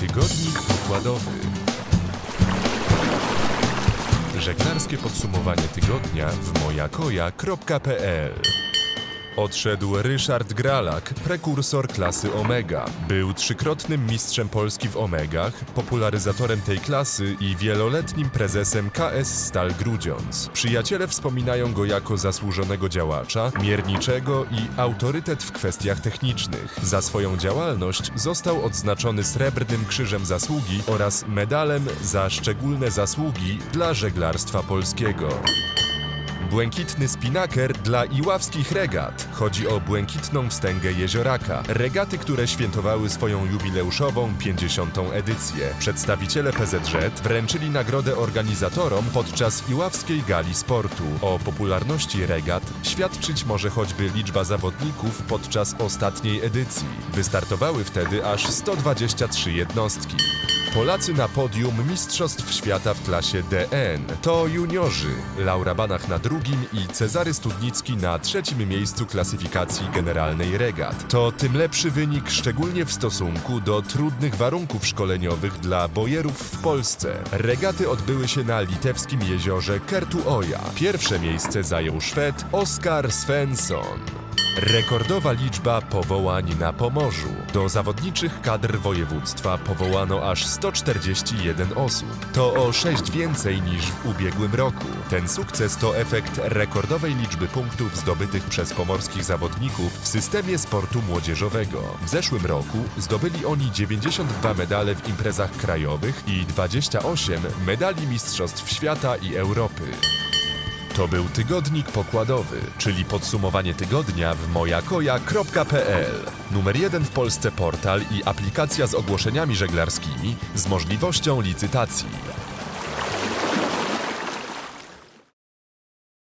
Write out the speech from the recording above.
Tygodnik pokładowy. Żeglarskie podsumowanie tygodnia w mojakoja.pl Odszedł Ryszard Gralak, prekursor klasy Omega. Był trzykrotnym mistrzem Polski w Omegach, popularyzatorem tej klasy i wieloletnim prezesem KS Stal Grudziądz. Przyjaciele wspominają go jako zasłużonego działacza, mierniczego i autorytet w kwestiach technicznych. Za swoją działalność został odznaczony Srebrnym Krzyżem Zasługi oraz medalem za szczególne zasługi dla żeglarstwa polskiego. Błękitny spinaker dla iławskich regat. Chodzi o błękitną wstęgę jezioraka. Regaty, które świętowały swoją jubileuszową 50. edycję. Przedstawiciele PZŻ wręczyli nagrodę organizatorom podczas iławskiej gali sportu. O popularności regat świadczyć może choćby liczba zawodników podczas ostatniej edycji. Wystartowały wtedy aż 123 jednostki. Polacy na podium Mistrzostw Świata w klasie DN to juniorzy. Laura Banach na drugim i Cezary Studnicki na trzecim miejscu klasyfikacji generalnej regat. To tym lepszy wynik, szczególnie w stosunku do trudnych warunków szkoleniowych dla bojerów w Polsce. Regaty odbyły się na litewskim jeziorze Kertuoja. Pierwsze miejsce zajął Szwed Oskar Svensson. Rekordowa liczba powołań na Pomorzu. Do zawodniczych kadr województwa powołano aż 141 osób. To o 6 więcej niż w ubiegłym roku. Ten sukces to efekt rekordowej liczby punktów zdobytych przez pomorskich zawodników w systemie sportu młodzieżowego. W zeszłym roku zdobyli oni 92 medale w imprezach krajowych i 28 medali Mistrzostw Świata i Europy. To był tygodnik pokładowy, czyli podsumowanie tygodnia w mojakoja.pl. Numer jeden w Polsce portal i aplikacja z ogłoszeniami żeglarskimi z możliwością licytacji.